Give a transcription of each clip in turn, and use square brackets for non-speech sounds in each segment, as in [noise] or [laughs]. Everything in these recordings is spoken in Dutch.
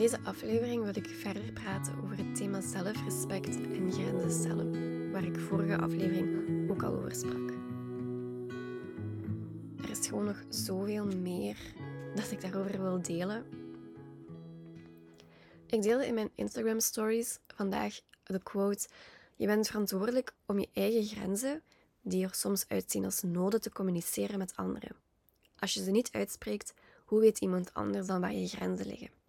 deze aflevering wil ik verder praten over het thema zelfrespect en grenzen stellen, waar ik vorige aflevering ook al over sprak. Er is gewoon nog zoveel meer dat ik daarover wil delen. Ik deelde in mijn Instagram stories vandaag de quote: Je bent verantwoordelijk om je eigen grenzen, die er soms uitzien als noden, te communiceren met anderen. Als je ze niet uitspreekt, hoe weet iemand anders dan waar je grenzen liggen?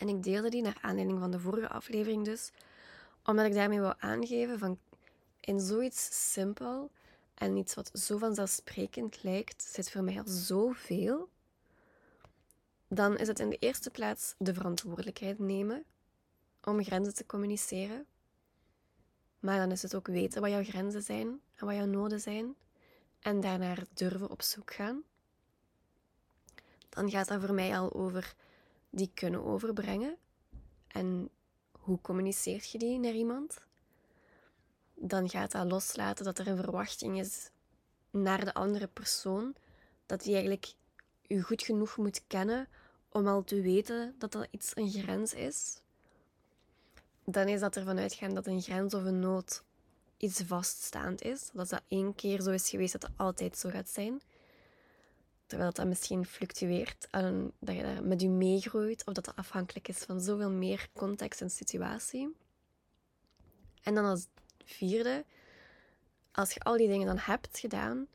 En ik deelde die naar aanleiding van de vorige aflevering dus, omdat ik daarmee wil aangeven van in zoiets simpel en iets wat zo vanzelfsprekend lijkt, zit voor mij al zoveel. Dan is het in de eerste plaats de verantwoordelijkheid nemen om grenzen te communiceren. Maar dan is het ook weten wat jouw grenzen zijn en wat jouw noden zijn. En daarnaar durven op zoek gaan. Dan gaat dat voor mij al over die kunnen overbrengen. En hoe communiceert je die naar iemand? Dan gaat dat loslaten dat er een verwachting is naar de andere persoon. Dat die eigenlijk je goed genoeg moet kennen om al te weten dat dat iets een grens is. Dan is dat ervan uitgaan dat een grens of een nood iets vaststaand is. Dat dat één keer zo is geweest dat het altijd zo gaat zijn. Terwijl dat misschien fluctueert, en dat je daar met je meegroeit, of dat dat afhankelijk is van zoveel meer context en situatie. En dan als vierde, als je al die dingen dan hebt gedaan,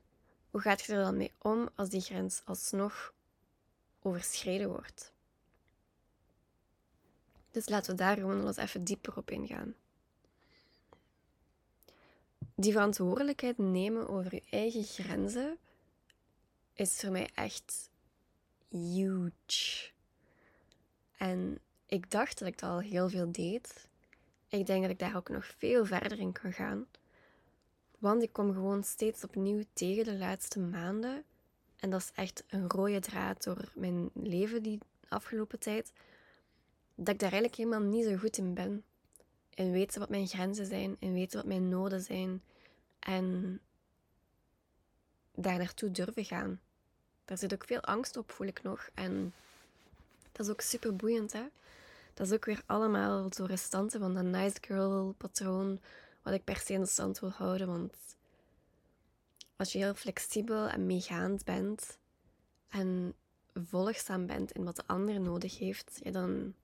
hoe gaat je er dan mee om als die grens alsnog overschreden wordt? Dus laten we daar gewoon eens even dieper op ingaan. Die verantwoordelijkheid nemen over je eigen grenzen is voor mij echt huge. En ik dacht dat ik dat al heel veel deed. Ik denk dat ik daar ook nog veel verder in kan gaan. Want ik kom gewoon steeds opnieuw tegen de laatste maanden. En dat is echt een rode draad door mijn leven die afgelopen tijd. Dat ik daar eigenlijk helemaal niet zo goed in ben. In weten wat mijn grenzen zijn, in weten wat mijn noden zijn. En daar naartoe durven gaan. Daar zit ook veel angst op, voel ik nog. En dat is ook super boeiend, hè? Dat is ook weer allemaal zo restanten van dat nice girl patroon, wat ik per se in stand wil houden. Want als je heel flexibel en meegaand bent en volgzaam bent in wat de ander nodig heeft, ja, dan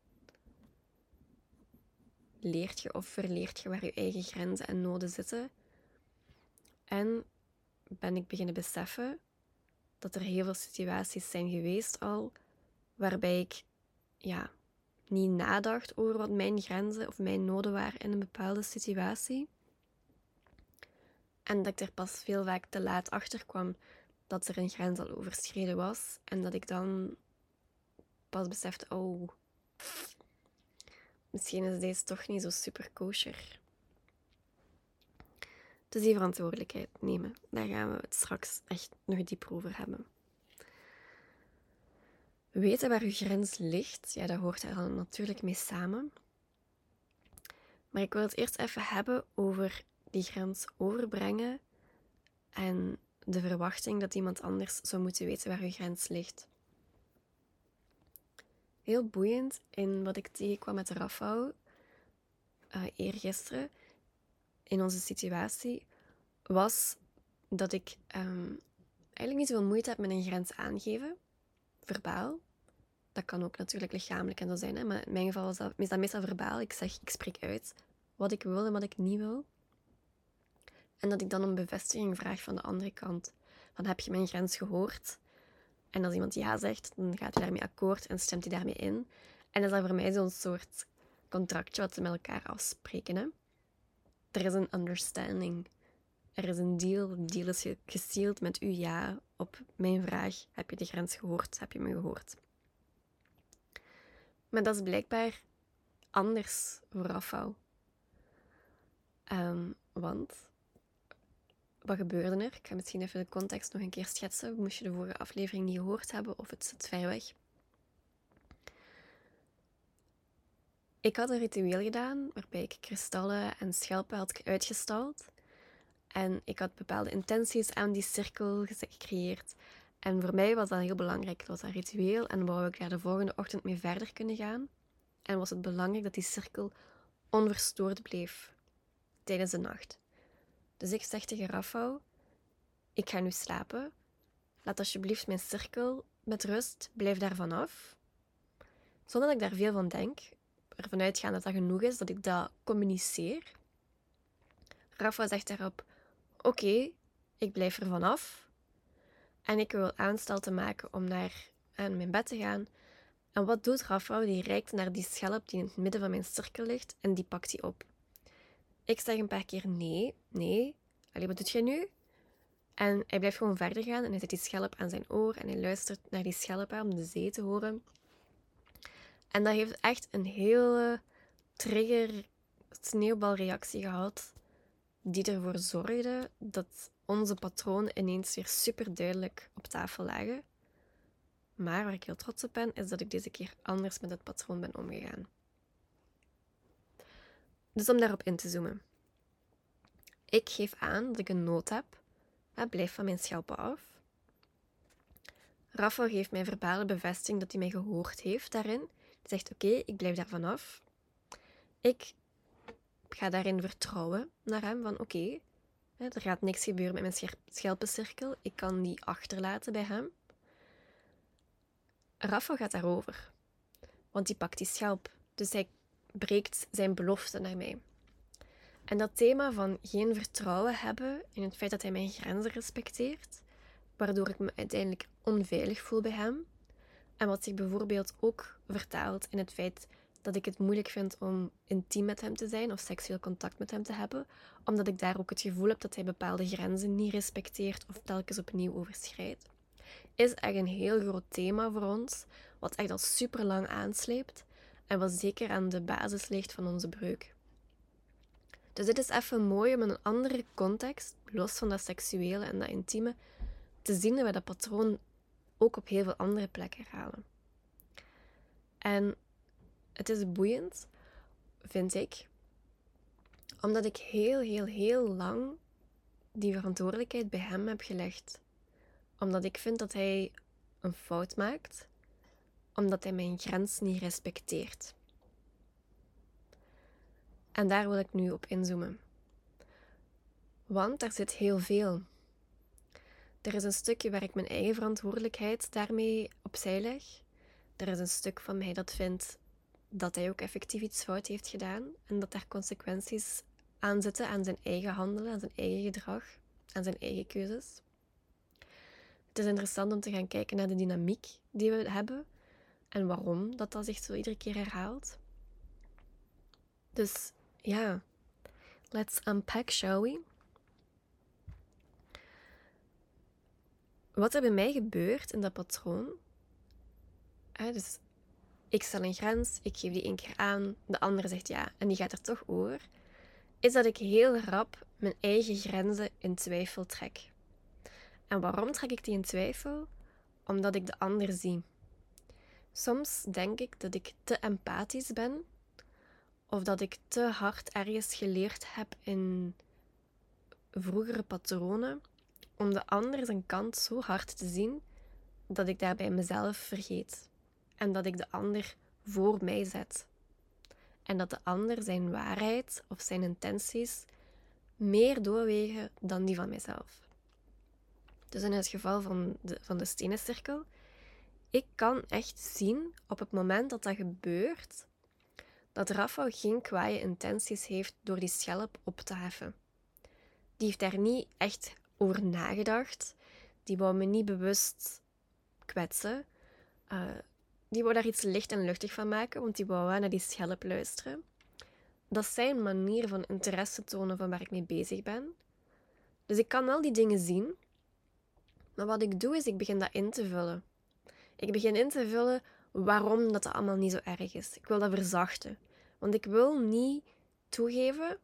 leert je of verleert je waar je eigen grenzen en noden zitten. En ben ik beginnen beseffen dat er heel veel situaties zijn geweest al waarbij ik ja, niet nadacht over wat mijn grenzen of mijn noden waren in een bepaalde situatie. En dat ik er pas veel vaak te laat achter kwam dat er een grens al overschreden was. En dat ik dan pas besefte, oh, misschien is deze toch niet zo super kosher. Dus die verantwoordelijkheid nemen, daar gaan we het straks echt nog dieper over hebben. Weten waar uw grens ligt, ja, dat hoort er dan natuurlijk mee samen. Maar ik wil het eerst even hebben over die grens overbrengen en de verwachting dat iemand anders zou moeten weten waar uw grens ligt. Heel boeiend in wat ik tegenkwam met Rafał uh, eergisteren in onze situatie was dat ik um, eigenlijk niet zoveel moeite heb met een grens aangeven, verbaal. Dat kan ook natuurlijk lichamelijk en zo zijn, hè? maar in mijn geval is dat, is dat meestal verbaal. Ik zeg, ik spreek uit wat ik wil en wat ik niet wil. En dat ik dan een bevestiging vraag van de andere kant. Van, heb je mijn grens gehoord? En als iemand ja zegt, dan gaat hij daarmee akkoord en stemt hij daarmee in. En dat is dan voor mij zo'n soort contractje wat ze met elkaar afspreken. Hè? Er is een understanding. Er is een deal. De deal is gesealed met u ja op mijn vraag. Heb je de grens gehoord? Heb je me gehoord? Maar dat is blijkbaar anders voor. Um, want, wat gebeurde er? Ik ga misschien even de context nog een keer schetsen. Moest je de vorige aflevering niet gehoord hebben of het zit ver weg. Ik had een ritueel gedaan waarbij ik kristallen en schelpen had uitgestald. En ik had bepaalde intenties aan die cirkel gecreëerd. En voor mij was dat heel belangrijk. Het was een ritueel en wou ik daar de volgende ochtend mee verder kunnen gaan. En was het belangrijk dat die cirkel onverstoord bleef tijdens de nacht. Dus ik zeg tegen Rafael, ik ga nu slapen. Laat alsjeblieft mijn cirkel met rust, blijf daar vanaf. Zonder dat ik daar veel van denk, ervan uitgaan dat dat genoeg is, dat ik dat communiceer. Rafa zegt daarop, oké, ik blijf er vanaf. En ik wil aanstalten maken om naar aan mijn bed te gaan. En wat doet Rafa? Die reikt naar die schelp die in het midden van mijn cirkel ligt en die pakt die op. Ik zeg een paar keer nee, nee. Allee, wat doet jij nu? En hij blijft gewoon verder gaan en hij zet die schelp aan zijn oor en hij luistert naar die schelp om de zee te horen. En dat heeft echt een hele trigger sneeuwbalreactie gehad, die ervoor zorgde dat onze patronen ineens weer super duidelijk op tafel lagen. Maar waar ik heel trots op ben, is dat ik deze keer anders met het patroon ben omgegaan. Dus om daarop in te zoomen. Ik geef aan dat ik een nood heb. Blijf van mijn schelpen af. Rafa geeft mij verbale bevestiging dat hij mij gehoord heeft daarin. Zegt: Oké, ik blijf daar vanaf. Ik ga daarin vertrouwen naar hem: van oké, er gaat niks gebeuren met mijn schelpencirkel. Ik kan die achterlaten bij hem. Rafa gaat daarover, want die pakt die schelp. Dus hij breekt zijn belofte naar mij. En dat thema van geen vertrouwen hebben in het feit dat hij mijn grenzen respecteert, waardoor ik me uiteindelijk onveilig voel bij hem. En wat zich bijvoorbeeld ook vertaalt in het feit dat ik het moeilijk vind om intiem met hem te zijn of seksueel contact met hem te hebben, omdat ik daar ook het gevoel heb dat hij bepaalde grenzen niet respecteert of telkens opnieuw overschrijdt. Is echt een heel groot thema voor ons, wat echt al super lang aansleept en wat zeker aan de basis ligt van onze breuk. Dus dit is even mooi om in een andere context, los van dat seksuele en dat intieme, te zien dat we dat patroon ook op heel veel andere plekken halen. En het is boeiend, vind ik, omdat ik heel, heel, heel lang die verantwoordelijkheid bij hem heb gelegd. Omdat ik vind dat hij een fout maakt, omdat hij mijn grens niet respecteert. En daar wil ik nu op inzoomen. Want er zit heel veel. Er is een stukje waar ik mijn eigen verantwoordelijkheid daarmee opzij leg. Er is een stuk van mij dat vindt dat hij ook effectief iets fout heeft gedaan en dat daar consequenties aan zitten aan zijn eigen handelen, aan zijn eigen gedrag, aan zijn eigen keuzes. Het is interessant om te gaan kijken naar de dynamiek die we hebben en waarom dat, dat zich zo iedere keer herhaalt. Dus ja, let's unpack, shall we? Wat er bij mij gebeurt in dat patroon, dus ik stel een grens, ik geef die één keer aan, de andere zegt ja en die gaat er toch over, is dat ik heel rap mijn eigen grenzen in twijfel trek. En waarom trek ik die in twijfel? Omdat ik de ander zie. Soms denk ik dat ik te empathisch ben of dat ik te hard ergens geleerd heb in vroegere patronen om de ander zijn kant zo hard te zien dat ik daarbij mezelf vergeet en dat ik de ander voor mij zet. En dat de ander zijn waarheid of zijn intenties meer doorwegen dan die van mijzelf. Dus in het geval van de, van de stenen cirkel, ik kan echt zien op het moment dat dat gebeurt, dat Rafa geen kwaaie intenties heeft door die schelp op te heffen. Die heeft daar niet echt over nagedacht. Die wou me niet bewust kwetsen. Uh, die wou daar iets licht en luchtig van maken, want die wou naar die schelp luisteren. Dat is zijn manier van interesse tonen van waar ik mee bezig ben. Dus ik kan al die dingen zien, maar wat ik doe is ik begin dat in te vullen. Ik begin in te vullen waarom dat allemaal niet zo erg is. Ik wil dat verzachten. Want ik wil niet toegeven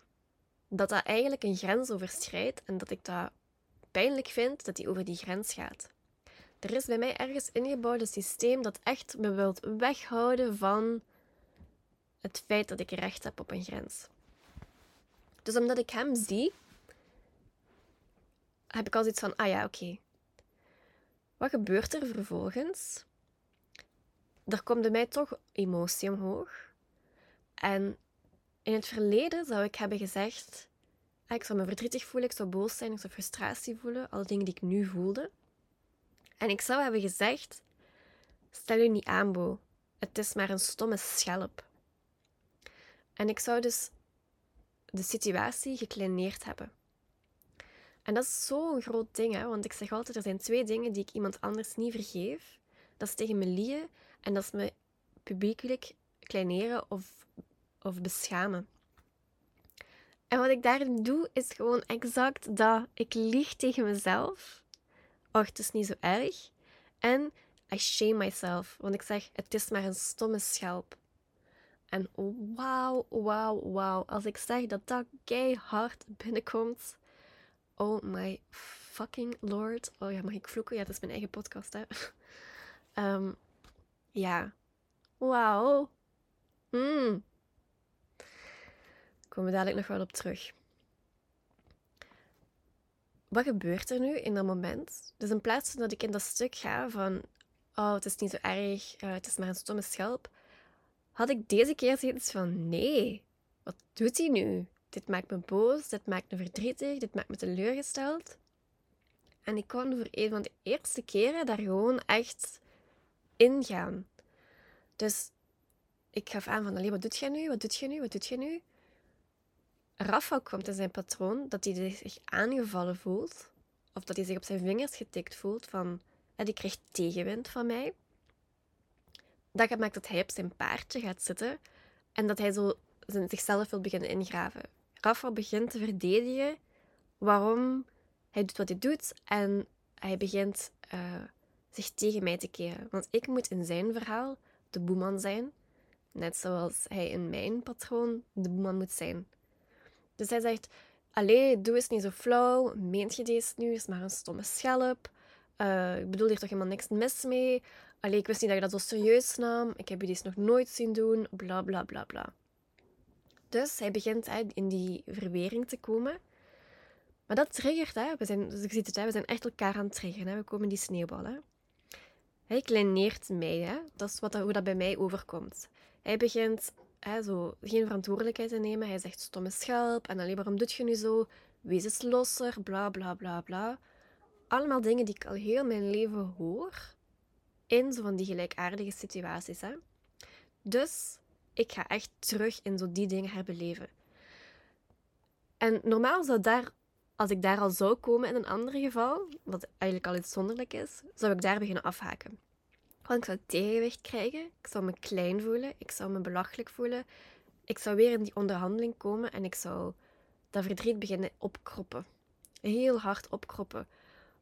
dat dat eigenlijk een grens overschrijdt en dat ik dat pijnlijk vind dat die over die grens gaat. Er is bij mij ergens ingebouwd een systeem dat echt me wilt weghouden van het feit dat ik recht heb op een grens. Dus omdat ik hem zie, heb ik al zoiets van, ah ja, oké. Wat gebeurt er vervolgens? Er komt bij mij toch emotie omhoog. En in het verleden zou ik hebben gezegd: ah, ik zou me verdrietig voelen, ik zou boos zijn, ik zou frustratie voelen, alle dingen die ik nu voelde. En ik zou hebben gezegd: stel je niet aan, Bo. Het is maar een stomme schelp. En ik zou dus de situatie gekleineerd hebben. En dat is zo'n groot ding, hè? want ik zeg altijd, er zijn twee dingen die ik iemand anders niet vergeef. Dat is tegen me liegen en dat is me publiekelijk kleineren of, of beschamen. En wat ik daarin doe, is gewoon exact dat. Ik lieg tegen mezelf. Och, het is niet zo erg. En I shame myself, want ik zeg, het is maar een stomme schelp. En wauw, wauw, wauw. Als ik zeg dat dat keihard binnenkomt. Oh my fucking lord. Oh ja, mag ik vloeken? Ja, dat is mijn eigen podcast, hè. um, [laughs] ja. Wauw. Mm. Komen we dadelijk nog wel op terug. Wat gebeurt er nu in dat moment? Dus in plaats van dat ik in dat stuk ga van... Oh, het is niet zo erg. Uh, het is maar een stomme schelp had ik deze keer zoiets van: nee, wat doet hij nu? Dit maakt me boos, dit maakt me verdrietig, dit maakt me teleurgesteld. En ik kon voor een van de eerste keren daar gewoon echt ingaan. Dus ik gaf aan van, wat doet jij nu? Wat doet jij nu? Wat doet jij nu? Rafa komt in zijn patroon dat hij zich aangevallen voelt. Of dat hij zich op zijn vingers getikt voelt van, die krijgt tegenwind van mij dat maakt dat hij op zijn paardje gaat zitten en dat hij zo zichzelf wil beginnen ingraven. Rafa begint te verdedigen waarom hij doet wat hij doet en hij begint uh, zich tegen mij te keren. Want ik moet in zijn verhaal de boeman zijn, net zoals hij in mijn patroon de boeman moet zijn. Dus hij zegt: Allee, doe eens niet zo flauw. Meent je deze nu? Is maar een stomme schelp. Uh, ik bedoel hier toch helemaal niks mis mee. Allee, ik wist niet dat je dat zo serieus nam. Ik heb je dit nog nooit zien doen. Bla bla bla bla. Dus hij begint in die verwering te komen. Maar dat triggert, hè. We zijn, dus ik zie het, we zijn echt elkaar aan het triggeren. Hè. We komen die sneeuwbal. Hè. Hij kleineert mij. Dat is wat, hoe dat bij mij overkomt. Hij begint hè, zo, geen verantwoordelijkheid te nemen. Hij zegt stomme schelp. En alleen waarom doet je nu zo? Wees losser. Bla bla bla bla. Allemaal dingen die ik al heel mijn leven hoor in zo van die gelijkaardige situaties. Hè? Dus ik ga echt terug in zo die dingen herbeleven. En normaal zou daar, als ik daar al zou komen in een ander geval, wat eigenlijk al iets is, zou ik daar beginnen afhaken. Want ik zou tegenwicht krijgen, ik zou me klein voelen, ik zou me belachelijk voelen, ik zou weer in die onderhandeling komen en ik zou dat verdriet beginnen opkroppen. Heel hard opkroppen.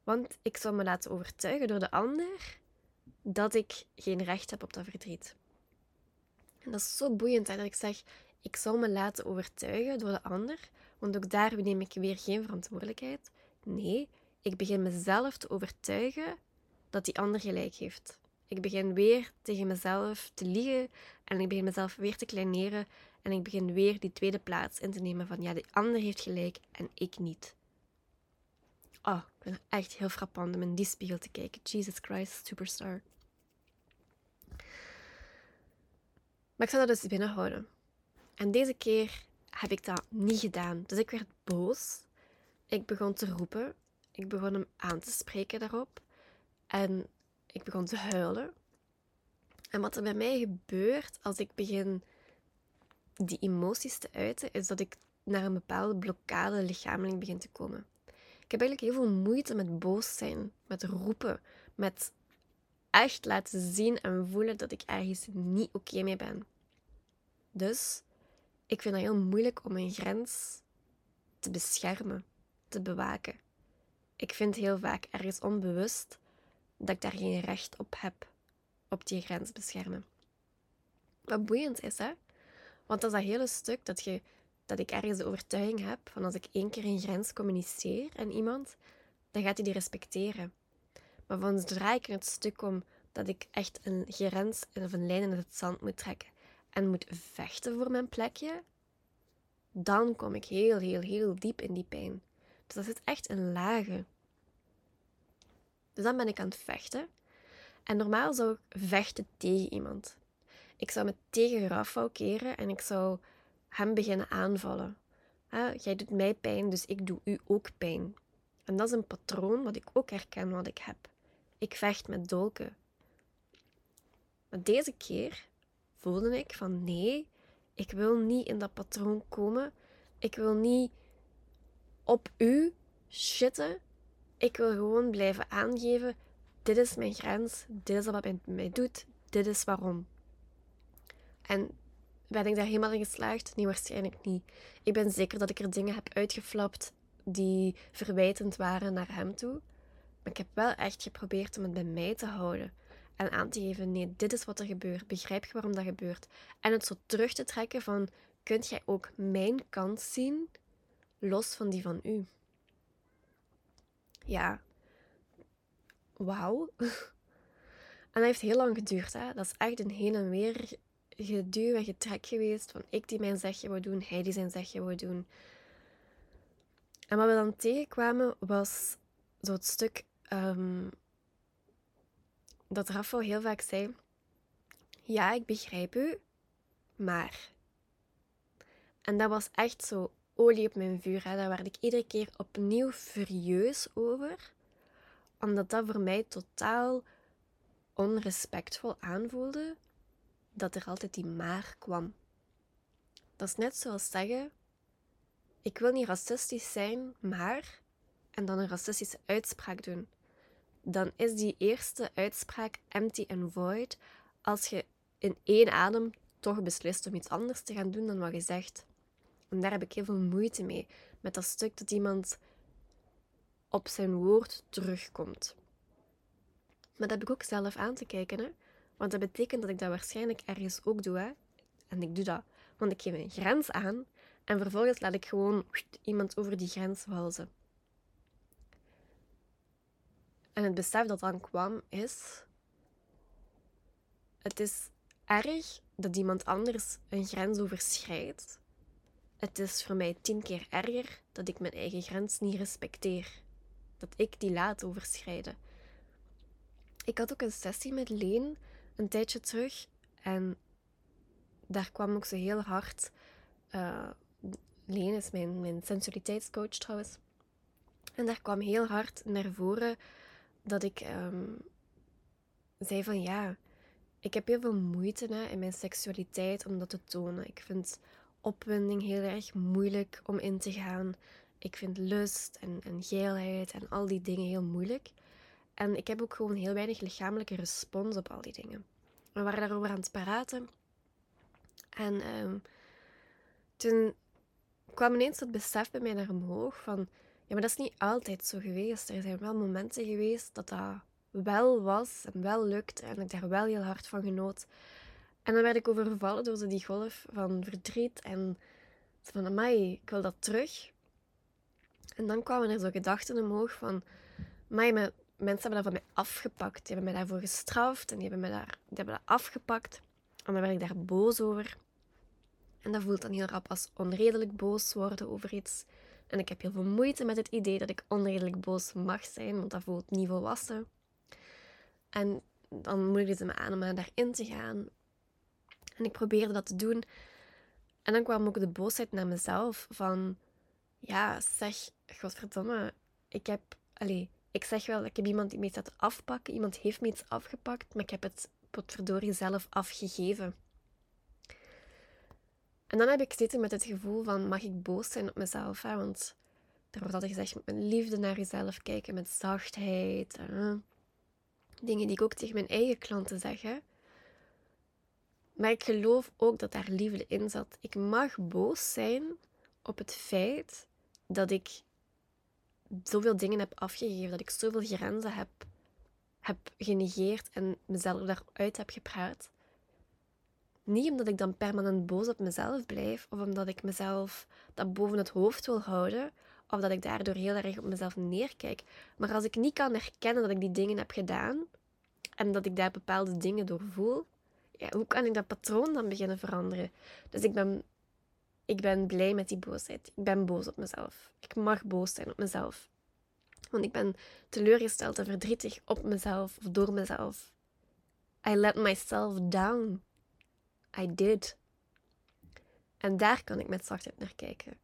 Want ik zou me laten overtuigen door de ander dat ik geen recht heb op dat verdriet. En dat is zo boeiend hè, dat ik zeg, ik zal me laten overtuigen door de ander, want ook daar neem ik weer geen verantwoordelijkheid. Nee, ik begin mezelf te overtuigen dat die ander gelijk heeft. Ik begin weer tegen mezelf te liegen en ik begin mezelf weer te kleineren en ik begin weer die tweede plaats in te nemen van ja, die ander heeft gelijk en ik niet. Oh, ik vind het echt heel frappant om in die spiegel te kijken. Jesus Christ, superstar. Maar ik zou dat dus binnenhouden. En deze keer heb ik dat niet gedaan. Dus ik werd boos. Ik begon te roepen. Ik begon hem aan te spreken daarop. En ik begon te huilen. En wat er bij mij gebeurt als ik begin die emoties te uiten, is dat ik naar een bepaalde blokkade lichamelijk begin te komen. Ik heb eigenlijk heel veel moeite met boos zijn, met roepen, met echt laten zien en voelen dat ik ergens niet oké mee ben. Dus ik vind het heel moeilijk om mijn grens te beschermen, te bewaken. Ik vind heel vaak ergens onbewust dat ik daar geen recht op heb, op die grens beschermen. Wat boeiend is, hè? Want dat is dat hele stuk dat, je, dat ik ergens de overtuiging heb van als ik één keer een grens communiceer aan iemand, dan gaat hij die respecteren. Maar van zodra ik in het stuk kom dat ik echt een grens of een lijn in het zand moet trekken en moet vechten voor mijn plekje, dan kom ik heel, heel, heel diep in die pijn. Dus dat zit echt een lage. Dus dan ben ik aan het vechten. En normaal zou ik vechten tegen iemand. Ik zou me tegen Rafael keren en ik zou hem beginnen aanvallen. jij doet mij pijn, dus ik doe u ook pijn. En dat is een patroon wat ik ook herken wat ik heb. Ik vecht met dolken. Maar deze keer voelde ik van nee, ik wil niet in dat patroon komen. Ik wil niet op u shitten. Ik wil gewoon blijven aangeven: dit is mijn grens, dit is wat mij, doet, dit is waarom. En ben ik daar helemaal in geslaagd? Nee, waarschijnlijk niet. Ik ben zeker dat ik er dingen heb uitgeflapt die verwijtend waren naar hem toe. Maar ik heb wel echt geprobeerd om het bij mij te houden. En aan te geven, nee, dit is wat er gebeurt. Begrijp je waarom dat gebeurt? En het zo terug te trekken van, kunt jij ook mijn kant zien, los van die van u? Ja. Wauw. [laughs] En dat heeft heel lang geduurd. Hè? Dat is echt een heen en weer geduw en getrek geweest. Van ik die mijn zegje wou doen, hij die zijn zegje wou doen. En wat we dan tegenkwamen was zo het stuk um, dat Rafael heel vaak zei: Ja, ik begrijp u, maar. En dat was echt zo olie op mijn vuur. Hè. Daar werd ik iedere keer opnieuw furieus over, omdat dat voor mij totaal onrespectvol aanvoelde dat er altijd die maar kwam. Dat is net zoals zeggen: Ik wil niet racistisch zijn, maar. En dan een racistische uitspraak doen dan is die eerste uitspraak empty and void als je in één adem toch beslist om iets anders te gaan doen dan wat je zegt. En daar heb ik heel veel moeite mee, met dat stuk dat iemand op zijn woord terugkomt. Maar dat heb ik ook zelf aan te kijken, hè? want dat betekent dat ik dat waarschijnlijk ergens ook doe. Hè? En ik doe dat, want ik geef een grens aan en vervolgens laat ik gewoon iemand over die grens walzen. En het besef dat dan kwam is: het is erg dat iemand anders een grens overschrijdt. Het is voor mij tien keer erger dat ik mijn eigen grens niet respecteer. Dat ik die laat overschrijden. Ik had ook een sessie met Leen een tijdje terug en daar kwam ook zo heel hard. Uh, Leen is mijn, mijn sensualiteitscoach trouwens. En daar kwam heel hard naar voren dat ik ehm, zei van ja, ik heb heel veel moeite hè, in mijn seksualiteit om dat te tonen. Ik vind opwinding heel erg moeilijk om in te gaan. Ik vind lust en, geilheid en al die dingen heel moeilijk. En ik heb ook gewoon heel weinig lichamelijke respons op al die dingen. We waren daarover aan het praten. En um, toen kwam ineens het besef bij mij naar omhoog van ja, maar dat is niet altijd zo geweest. Er zijn wel momenten geweest dat dat wel was en wel lukte en ik daar wel heel hard van genoot. En dan werd ik overvallen door die golf van verdriet en van, amai, ik wil dat terug. En dan kwamen er zo gedachten omhoog van, amai, mensen hebben dat van mij afgepakt. Die hebben mij daarvoor gestraft en die hebben, mij daar, hebben dat afgepakt. En dan werd ik daar boos over. En dat voelt dan heel rap als onredelijk boos worden over iets. En ik heb heel veel moeite met het idee dat ik onredelijk boos mag zijn, want dat voelt niet volwassen. En dan moedigde ze me aan om daarin te gaan. En ik probeerde dat te doen. En dan kwam ook de boosheid naar mezelf van... Ja, zeg, godverdomme, ik heb... Allee, ik zeg wel, ik heb iemand die me iets afpakken. Iemand heeft me iets afgepakt, maar ik heb het potverdorie zelf afgegeven. En dan heb ik zitten met het gevoel van, mag ik boos zijn op mezelf? Want er wordt altijd gezegd, met liefde naar jezelf kijken, met zachtheid. Hè? Dingen die ik ook tegen mijn eigen klanten zeg. Hè? Maar ik geloof ook dat daar liefde in zat. Ik mag boos zijn op het feit dat ik zoveel dingen heb afgegeven, dat ik zoveel grenzen heb, heb genegeerd en mezelf daaruit heb gepraat. Niet omdat ik dan permanent boos op mezelf blijf, of omdat ik mezelf dat boven het hoofd wil houden, of dat ik daardoor heel erg op mezelf neerkijk. Maar als ik niet kan herkennen dat ik die dingen heb gedaan, en dat ik daar bepaalde dingen door voel, ja, hoe kan ik dat patroon dan beginnen veranderen? Dus ik ben, ik ben blij met die boosheid. Ik ben boos op mezelf. Ik mag boos zijn op mezelf. Want ik ben teleurgesteld en verdrietig op mezelf of door mezelf. I let myself down. I did. En daar kan ik met zachtheid naar kijken.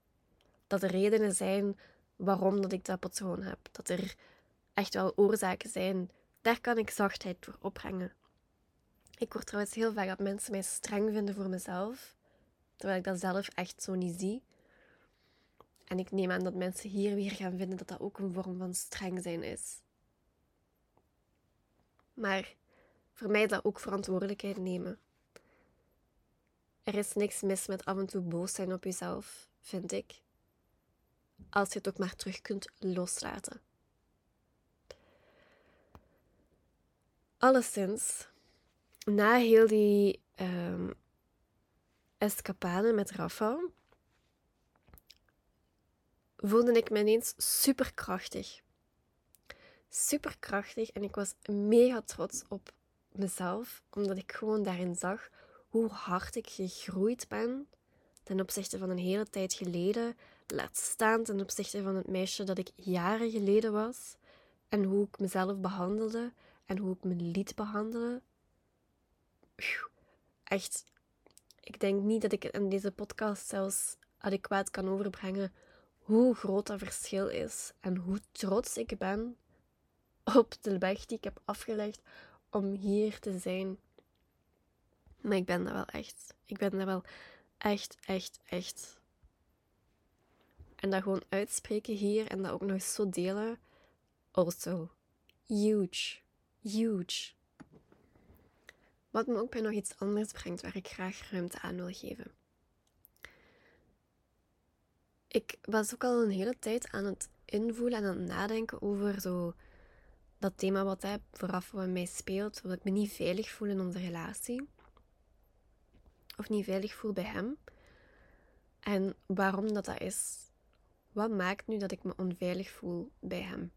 Dat er redenen zijn waarom dat ik dat patroon heb. Dat er echt wel oorzaken zijn. Daar kan ik zachtheid voor opbrengen. Ik hoor trouwens heel vaak dat mensen mij streng vinden voor mezelf, terwijl ik dat zelf echt zo niet zie. En ik neem aan dat mensen hier weer gaan vinden dat dat ook een vorm van streng zijn is. Maar voor mij is dat ook verantwoordelijkheid nemen. Er is niks mis met af en toe boos zijn op jezelf, vind ik. Als je het ook maar terug kunt loslaten. Alleszins, na heel die um, escapade met Rafa, voelde ik me ineens superkrachtig. Superkrachtig en ik was mega trots op mezelf, omdat ik gewoon daarin zag hoe hard ik gegroeid ben ten opzichte van een hele tijd geleden, laat staan ten opzichte van het meisje dat ik jaren geleden was, en hoe ik mezelf behandelde en hoe ik me liet behandelen. Echt, ik denk niet dat ik in deze podcast zelfs adequaat kan overbrengen hoe groot dat verschil is en hoe trots ik ben op de weg die ik heb afgelegd om hier te zijn. Maar ik ben dat wel echt. Ik ben dat wel echt, echt, echt. En dat gewoon uitspreken hier en dat ook nog zo delen. Also, huge. Huge. Wat me ook bij nog iets anders brengt waar ik graag ruimte aan wil geven. Ik was ook al een hele tijd aan het invoelen en aan het nadenken over zo dat thema wat hij vooraf wat mij speelt, dat ik me niet veilig voel in onze relatie. Of niet veilig voel bij hem. En waarom dat dat is. Wat maakt nu dat ik me onveilig voel bij hem?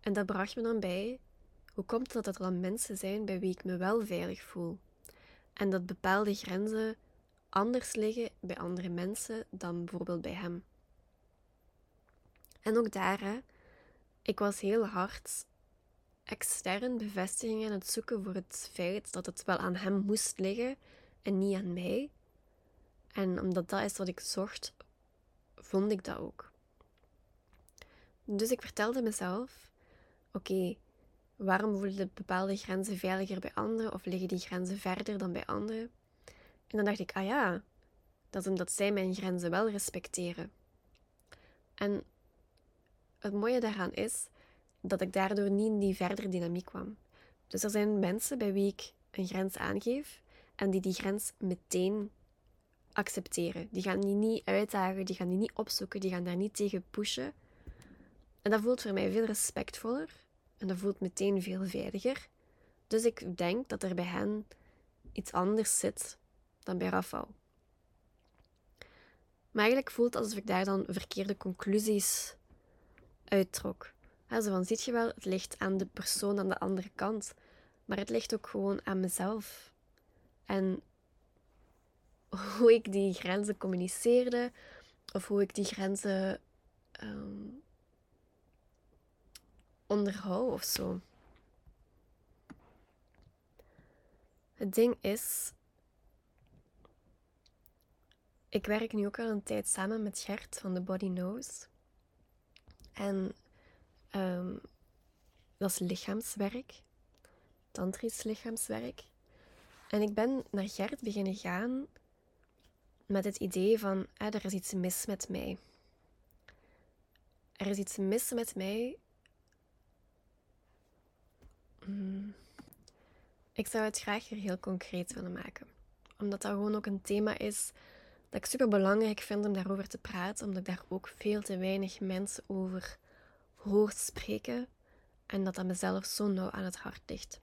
En dat bracht me dan bij, hoe komt het dat er dan mensen zijn bij wie ik me wel veilig voel? En dat bepaalde grenzen anders liggen bij andere mensen dan bijvoorbeeld bij hem. En ook daar, ik was heel hard extern bevestiging aan het zoeken voor het feit dat het wel aan hem moest liggen en niet aan mij. En omdat dat is wat ik zocht, vond ik dat ook. Dus ik vertelde mezelf: oké, waarom voelen bepaalde grenzen veiliger bij anderen of liggen die grenzen verder dan bij anderen? En dan dacht ik: ah ja, dat is omdat zij mijn grenzen wel respecteren. En het mooie daaraan is dat ik daardoor niet in die verdere dynamiek kwam. Dus er zijn mensen bij wie ik een grens aangeef en die die grens meteen accepteren. Die gaan die niet uitdagen, die gaan die niet opzoeken, die gaan daar niet tegen pushen. En dat voelt voor mij veel respectvoller en dat voelt meteen veel veiliger. Dus ik denk dat er bij hen iets anders zit dan bij Rafael. Maar eigenlijk voelt alsof ik daar dan verkeerde conclusies uittrok. zo van, ziet je wel, het ligt aan de persoon aan de andere kant. Maar het ligt ook gewoon aan mezelf. En hoe ik die grenzen communiceerde, of hoe ik die grenzen um, onderhoud of zo. Het ding is, ik werk nu ook al een tijd samen met Gert van de Body Knows. En um, dat is lichaamswerk, tantrisch lichaamswerk. En ik ben naar Gert beginnen gaan met het idee van, ah, er is iets mis met mij. Er is iets mis met mij. Hmm. Ik zou het graag hier heel concreet willen maken. Omdat dat gewoon ook een thema is dat ik super belangrijk vind om daarover te praten, omdat ik daar ook veel te weinig mensen over hoor spreken en dat dat mezelf zo nauw aan het hart ligt.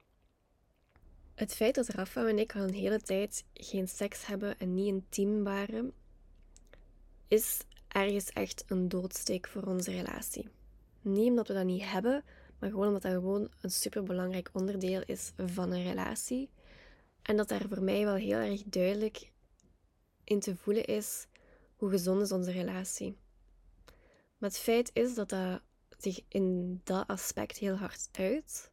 Het feit dat Rafa en ik al een hele tijd geen seks hebben en niet intiem waren, is ergens echt een doodsteek voor onze relatie. Niet omdat we dat niet hebben, maar gewoon omdat dat gewoon een superbelangrijk onderdeel is van een relatie. En dat daar voor mij wel heel erg duidelijk in te voelen is hoe gezond is onze relatie. Maar het feit is dat dat zich in dat aspect heel hard uit.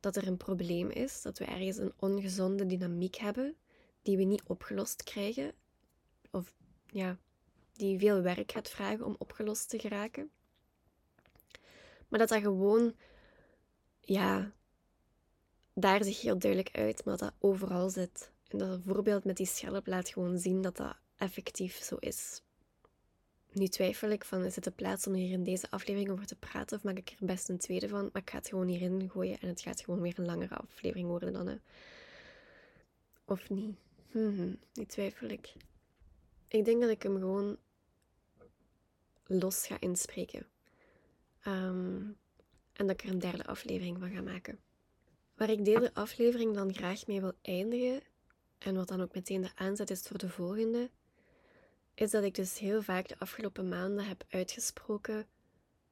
Dat er een probleem is, dat we ergens een ongezonde dynamiek hebben die we niet opgelost krijgen. Of ja, die veel werk gaat vragen om opgelost te geraken. Maar dat dat gewoon, ja, daar zich heel duidelijk uit, maar dat dat overal zit. En dat voorbeeld met die schelp laat gewoon zien dat dat effectief zo is. Nu twijfel ik van, is het de plaats om hier in deze aflevering over te praten of maak ik er best een tweede van? Maar ik ga het gewoon hierin gooien en het gaat gewoon weer een langere aflevering worden dan. Hè. Of niet? Hmm, nu twijfel ik. Ik denk dat ik hem gewoon los ga inspreken. Ehm, en dat ik er een derde aflevering van ga maken. Waar ik deze aflevering dan graag mee wil eindigen, en wat dan ook meteen de aanzet is voor de volgende, is dat ik dus heel vaak de afgelopen maanden heb uitgesproken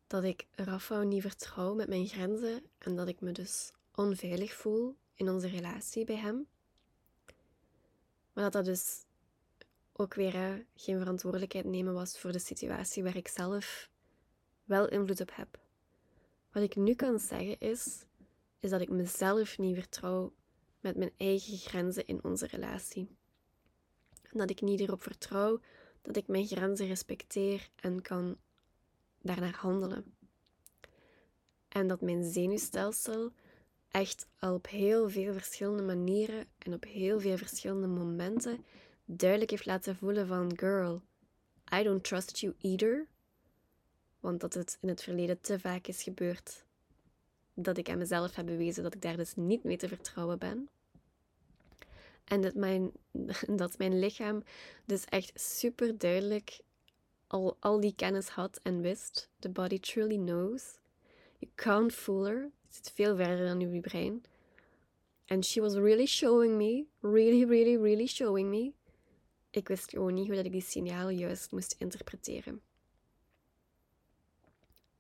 dat ik Rafa niet vertrouw met mijn grenzen en dat ik me dus onveilig voel in onze relatie bij hem. Maar dat dat dus ook weer geen verantwoordelijkheid nemen was voor de situatie waar ik zelf wel invloed op heb. Wat ik nu kan zeggen is, is dat ik mezelf niet vertrouw met mijn eigen grenzen in onze relatie. En dat ik niet erop vertrouw dat ik mijn grenzen respecteer en kan daarnaar handelen. En dat mijn zenuwstelsel echt al op heel veel verschillende manieren en op heel veel verschillende momenten duidelijk heeft laten voelen van girl, I don't trust you either. Want dat het in het verleden te vaak is gebeurd dat ik aan mezelf heb bewezen dat ik daar dus niet mee te vertrouwen ben. En dat mijn, [laughs] dat mijn lichaam dus echt super duidelijk al, al die kennis had en wist. The body truly knows. You can't fool her. Het zit veel verder dan uw brein. And she was really showing me, really, really, really showing me. Ik wist gewoon niet hoe dat ik die signalen juist moest interpreteren.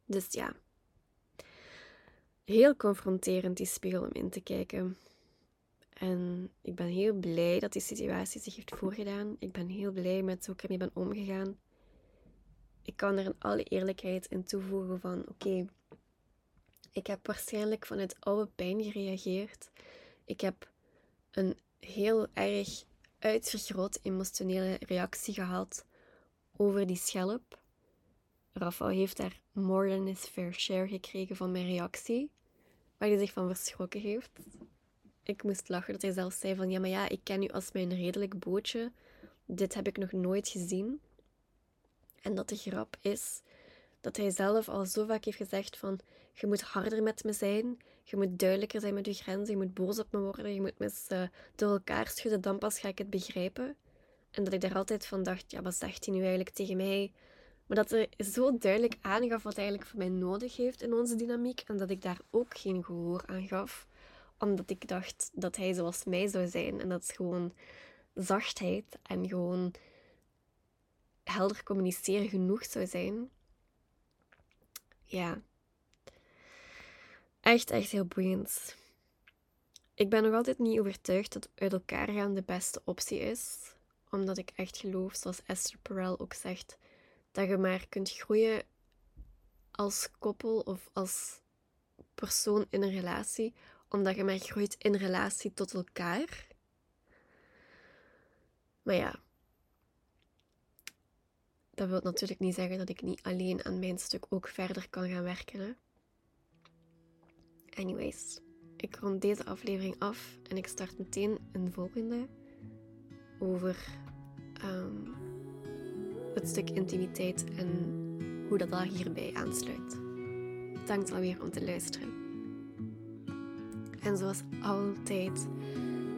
Dus ja, heel confronterend die spiegel om in te kijken. En ik ben heel blij dat die situatie zich heeft voorgedaan. Ik ben heel blij met hoe ik ermee ben omgegaan. Ik kan er in alle eerlijkheid in toevoegen van oké, ik heb waarschijnlijk vanuit oude pijn gereageerd. Ik heb een heel erg uitvergroot emotionele reactie gehad over die schelp. Rafael heeft daar more than his fair share gekregen van mijn reactie, waar hij zich van verschrokken heeft. Ik moest lachen dat hij zelf zei van ja, maar ja, ik ken u als mijn redelijk bootje. Dit heb ik nog nooit gezien. En dat de grap is dat hij zelf al zo vaak heeft gezegd van je moet harder met me zijn, je moet duidelijker zijn met je grenzen, je moet boos op me worden, je moet me uh, door elkaar schudden, dan pas ga ik het begrijpen. En dat ik daar altijd van dacht, ja, wat zegt hij nu eigenlijk tegen mij? Maar dat er zo duidelijk aangaf wat hij eigenlijk voor mij nodig heeft in onze dynamiek. En dat ik daar ook geen gehoor aan gaf. Omdat ik dacht dat hij zoals mij zou zijn. En dat is gewoon zachtheid en gewoon helder communiceren genoeg zou zijn. Ja. Echt, echt heel boeiend. Ik ben nog altijd niet overtuigd dat uit elkaar gaan de beste optie is. Omdat ik echt geloof, zoals Esther Perel ook zegt, dat je maar kunt groeien als koppel of als persoon in een relatie, omdat je maar groeit in relatie tot elkaar. Maar ja, dat wil natuurlijk niet zeggen dat ik niet alleen aan mijn stuk ook verder kan gaan werken. Anyways, ik rond deze aflevering af en ik start meteen een volgende over um, het stuk intimiteit en hoe dat daar hierbij aansluit. Dank alweer om te luisteren. En zoals altijd,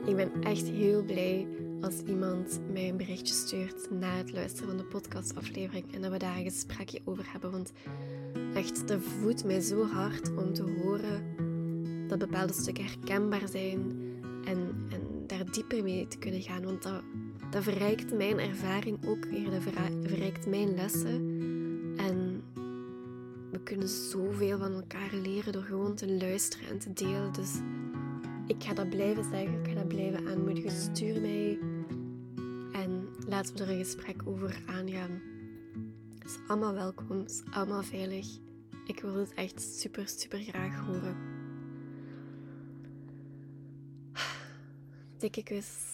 ik ben echt heel blij als iemand mij een berichtje stuurt na het luisteren van de podcastaflevering en dat we daar een gesprekje over hebben. Want echt, dat voedt mij zo hard om te horen dat bepaalde stukken herkenbaar zijn en, en daar dieper mee te kunnen gaan. Want dat dat verrijkt mijn ervaring ook weer, dat verrijkt mijn lessen. En we kunnen zoveel van elkaar leren door gewoon te luisteren en te delen. Dus ik ga dat blijven zeggen, ik ga dat blijven aanmoedigen. Stuur mij en laten we er een gesprek over aangaan. Het is allemaal welkom, het is allemaal veilig. Ik wil het echt super, super graag horen. Dikke kus.